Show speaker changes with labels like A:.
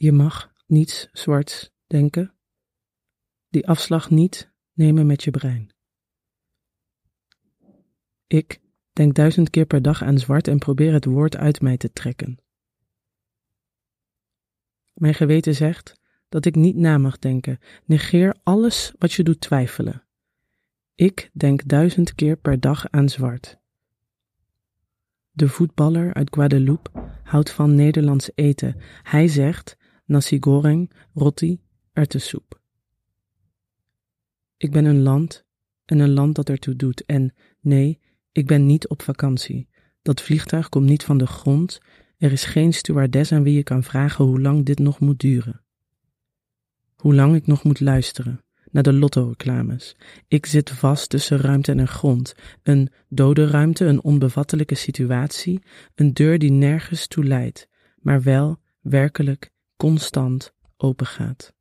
A: Je mag niets zwarts denken, die afslag niet nemen met je brein. Ik denk duizend keer per dag aan zwart en probeer het woord uit mij te trekken. Mijn geweten zegt dat ik niet na mag denken. Negeer alles wat je doet twijfelen. Ik denk duizend keer per dag aan zwart. De voetballer uit Guadeloupe houdt van Nederlands eten. Hij zegt nasi goreng, roti, erwtensoep. Ik ben een land en een land dat ertoe doet. En nee, ik ben niet op vakantie. Dat vliegtuig komt niet van de grond. Er is geen stewardess aan wie je kan vragen hoe lang dit nog moet duren. Hoe lang ik nog moet luisteren naar de lotto-reclames. Ik zit vast tussen ruimte en grond. Een dode ruimte, een onbevattelijke situatie, een deur die nergens toe leidt, maar wel werkelijk constant opengaat.